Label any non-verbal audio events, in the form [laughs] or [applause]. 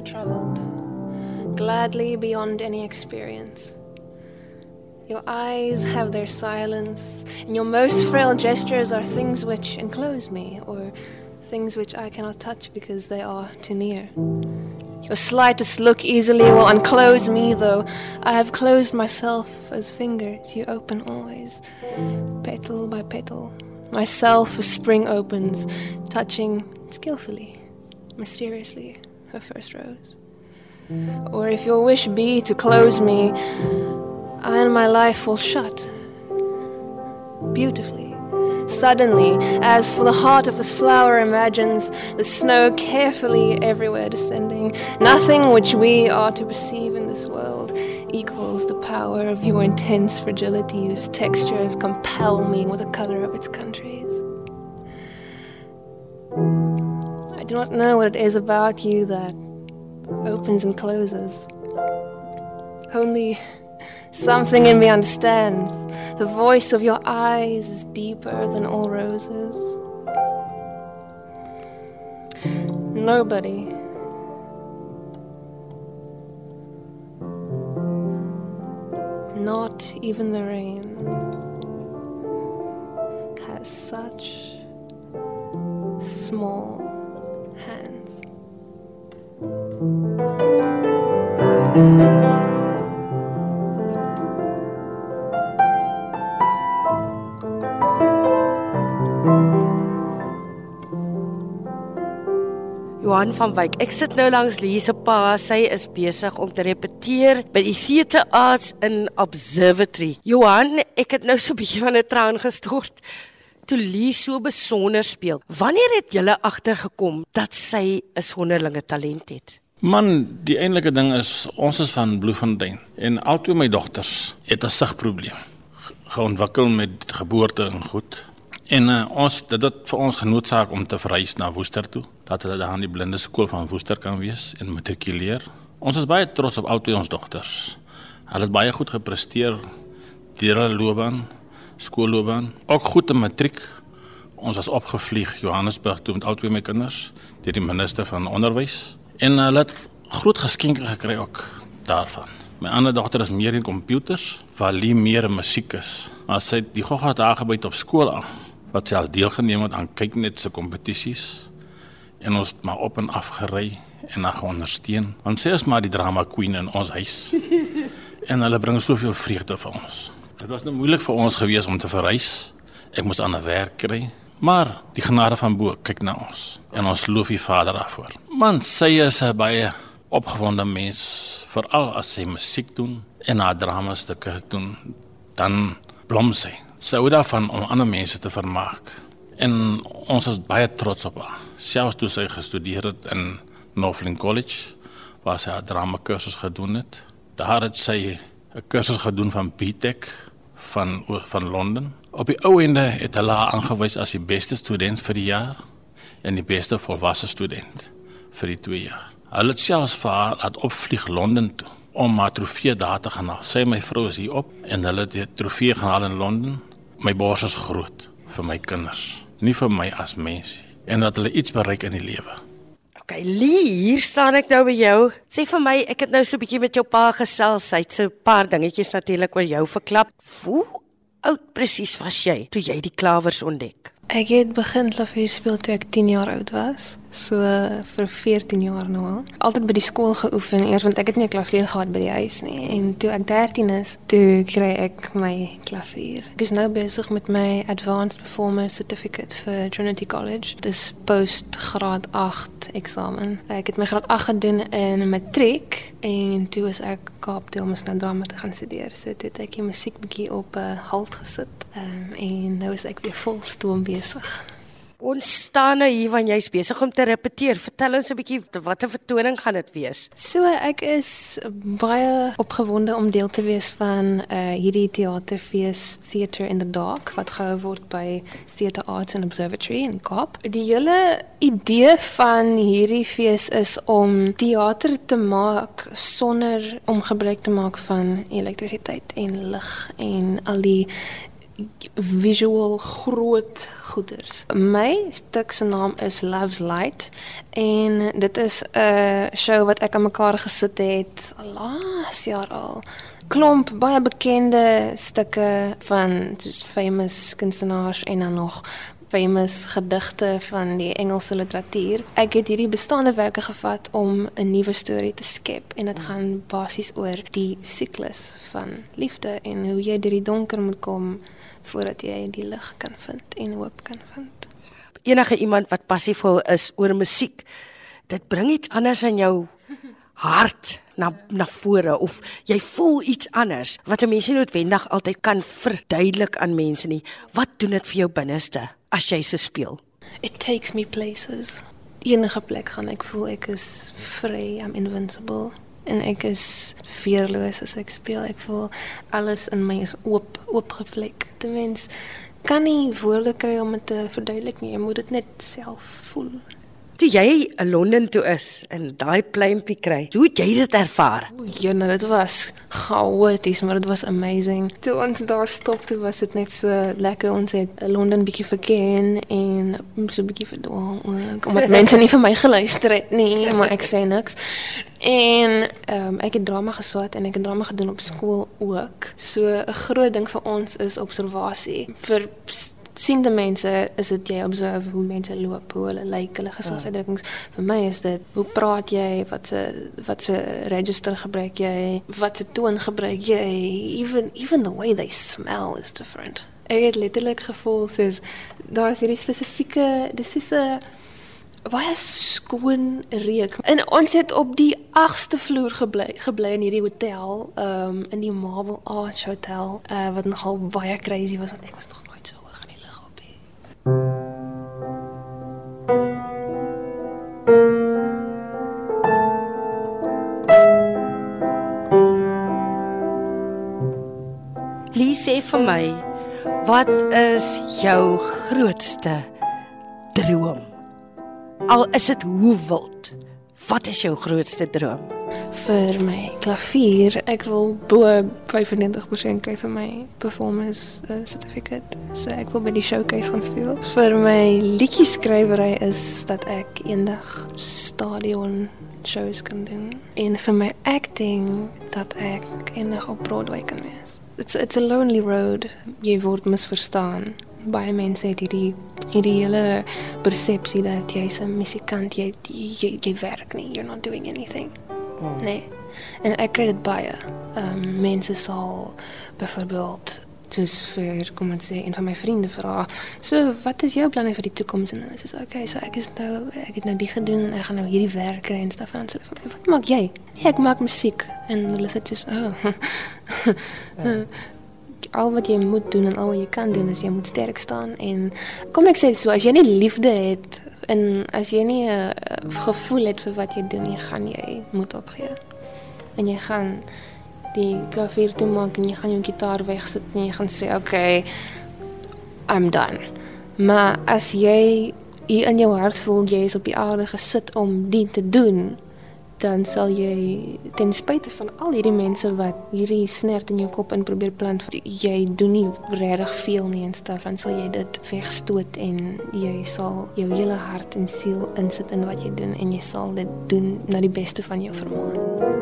traveled, gladly beyond any experience. Your eyes have their silence, and your most frail gestures are things which enclose me, or things which I cannot touch because they are too near. Your slightest look easily will unclose me, though I have closed myself as fingers you open always, petal by petal. Myself a spring opens, touching skillfully, mysteriously, her first rose. Or if your wish be to close me, I and my life will shut beautifully Suddenly, as for the heart of this flower imagines the snow carefully everywhere descending, nothing which we are to perceive in this world equals the power of your intense fragility, whose textures compel me with the color of its countries. Do not know what it is about you that opens and closes. Only Something in me understands. The voice of your eyes is deeper than all roses. Nobody. Not even the rain has such small hands. Johan van Wyk. Ek sit nou langs Lise pa. Sy is besig om te repeteer by die Theatre Arts in Observatory. Johan, ek het nou so 'n bietjie van 'n traan gestort toe Lise so besonder speel. Wanneer het jy agtergekom dat sy 'n sonderlinge talent het? Man, die eintlike ding is ons is van Bloemfontein en albei my dogters het 'n sigprobleem geontwikkel met geboorte en goed. En uh, ons dit het vir ons genoodsaak om te verhuis na Woester toe, dat hulle daar aan die blinde skool van Woester kan wees en matrikuleer. Ons is baie trots op al twee ons dogters. Hulle het baie goed gepresteer deur hulle loopbaan, skoolloopbaan, ook goed in matriek. Ons was opgevlieg Johannesburg toe met al twee my kinders deur die minister van onderwys en hulle het groot geskenke gekry ook daarvan. My ander dogter is meer in komputers, waar Lee meer in musiek is. Maar sy het die gogga daar gebyt op skool aan wat sy al deelgeneem het aan kyk net se kompetisies en ons het maar op en af gery en haar ondersteun want sy is maar die drama queen in ons huis [laughs] en hulle bring soveel vreugde vir ons dit was nou moeilik vir ons gewees om te verhuis ek moes 'n werk kry maar die genade van bo kyk na ons en ons loof die Vader daarvoor man sy is 'n baie opgewonde mens veral as sy musiek doen en haar drama stukke doen dan blom sy sy hou daarvan om ander mense te vermaak. En ons is baie trots op haar. Selfs toe sy gestudeer het in Northland College, waar sy 'n drama kursus gedoen het. Daar het sy 'n kursus gedoen van BTech van van Londen. Op die ou ende het hulle haar aangewys as die beste student vir die jaar en die beste volwasse student vir die 2 jaar. Hulle het selfs vir haar laat opvlieg Londen toe om haar trofee daar te gaan haal. Sy my vrou is hier op en hulle het die trofee gehaal in Londen my bors is groot vir my kinders, nie vir my as mens en dat hulle iets bereik in die lewe. OK, Lee, hier staan ek nou by jou. Sê vir my, ek het nou so 'n bietjie met jou pa gesels. Hy het so 'n paar dingetjies natuurlik oor jou verklap. Hoe oud presies was jy toe jy die klawers ontdek? Ek het begin klavier speel toe ek 10 jaar oud was so vir 14 jaar nou al. Altyd by die skool geoefen eers want ek het nie 'n klavier gehad by die huis nie en toe ek 13 is, toe kry ek my klavier. Ek is nou besig met my advanced performer certificate vir Trinity College. Dis post graad 8 eksamen. Ek het my graad 8 gedoen in matriek en toe is ek Kaap toe om na drama te gaan studeer. So toe het ek die musiek bietjie op 'n uh, halt gesit. Um, en nou is ek weer volstoom besig. Ons staan nou hier wanneer jy's besig om te repeteer. Vertel ons 'n bietjie watter vertoning gaan dit wees? So, ek is baie opgewonde om deel te wees van uh hierdie teaterfees Theatre in the Dark wat gehou word by Theatre Arts and Observatory in Kaap. Die hele idee van hierdie fees is om teater te maak sonder om gebruik te maak van elektrisiteit en lig en al die visual groot goeders. My stuk se naam is Love's Light en dit is 'n show wat ek aan mekaar gesit het laas jaar al. Klomp baie bekende stukke van famous kunstenaars en dan nog famous gedigte van die Engelse literatuur. Ek het hierdie bestaande werke gevat om 'n nuwe storie te skep en dit gaan basies oor die siklus van liefde en hoe jy deur die donker moet kom voordat jy die lig kan vind en hoop kan vind. Enige iemand wat passievol is oor musiek, dit bring iets anders in jou hart na na vore of jy voel iets anders wat 'n mens nie noodwendig altyd kan verduidelik aan mense nie. Wat doen dit vir jou binneste? As jy se speel? It takes me places. Enige plek gaan ek voel ek is vry, I'm invincible en ek is fearloos as ek speel. Ek voel alles in my is oop, oopgevlek. Ten minste kan nie woorde kry om dit te verduidelik nie. Jy moet dit net self voel. Toe jy in Londen toe is en daai pleintjie kry, hoe het jy dit ervaar? O, ja, nou dit was chaoties, maar dit was amazing. Toe ons daar stop, toe was dit net so lekker. Ons het Londen bietjie verken en so bietjie verdwaal. Omdat [laughs] mense nie vir my geluister het nie, maar ek sê niks. En ehm um, ek het drama geswat en ek het drama gedoen op skool ook. So 'n groot ding vir ons is observasie. Vir siende mense is dit jy observe hoe mense loop, hoe hulle lyk, hulle gesigsuitdrukkings. Ja. Vir my is dit hoe praat jy, wat se wat se register gebruik jy, wat se toon gebruik jy, even even the way they smell is different. Ek het letterlik gevoel soos daar is hierdie spesifieke dis is 'n baie skoon reuk. En ons het op die 8ste vloer gebly gebly in hierdie hotel, ehm um, in die Marble Arch Hotel, uh, wat nogal baie crazy was want ek was nog sê vir my, wat is jou grootste droom? Al is dit hoe wild. Wat is jou grootste droom? vir my klavier. Ek wil bo 95% kry vir my performance uh, certificate. So ek wil by die showcase gaan speel. Vir my liedjie skrywery is dat ek eendag stadion shows kan doen. En vir my acting dat ek eendag op Broadway kan wees. It's it's a lonely road. Jy word misverstaan. Baie mense het hierdie hierdie hele persepsie dat jy's 'n musikant, jy, jy jy werk nie, you're not doing anything. Oh. Nee. En ek kry dit baie. Ehm um, mense sal byvoorbeeld kom ons sê een van my vriende vra, "So, wat is jou planne vir die toekoms?" En hulle sê, "Oké, okay, so ek is nou ek het nou die gedoen en ek gaan nou hierdie werk kry en stuff en vir my, "Wat maak jy?" Nee, ek maak musiek. En hulle sê dis, "Oh." [laughs] [laughs] al wat jy moet doen en al wat jy kan doen is jy moet sterk staan en kom ek sê so as jy nie liefde het En as jy nie 'n uh, gevoel het vir wat jy doen, jy gaan jy moet opgee. En jy gaan die klavier toe maak en jy gaan jou gitaar wegsit en jy gaan sê, "Oké, okay, I'm done." Maar as jy in jou hart voel jy is op die aarde gesit om dit te doen, dan sal jy ten spyte van al hierdie mense wat hierdie snert in jou kop in probeer plant jy doen nie regtig veel nie en staf dan sal jy dit wegstoot en jy sal jou hele hart en siel insit in wat jy doen en jy sal dit doen na die beste van jou vermoë.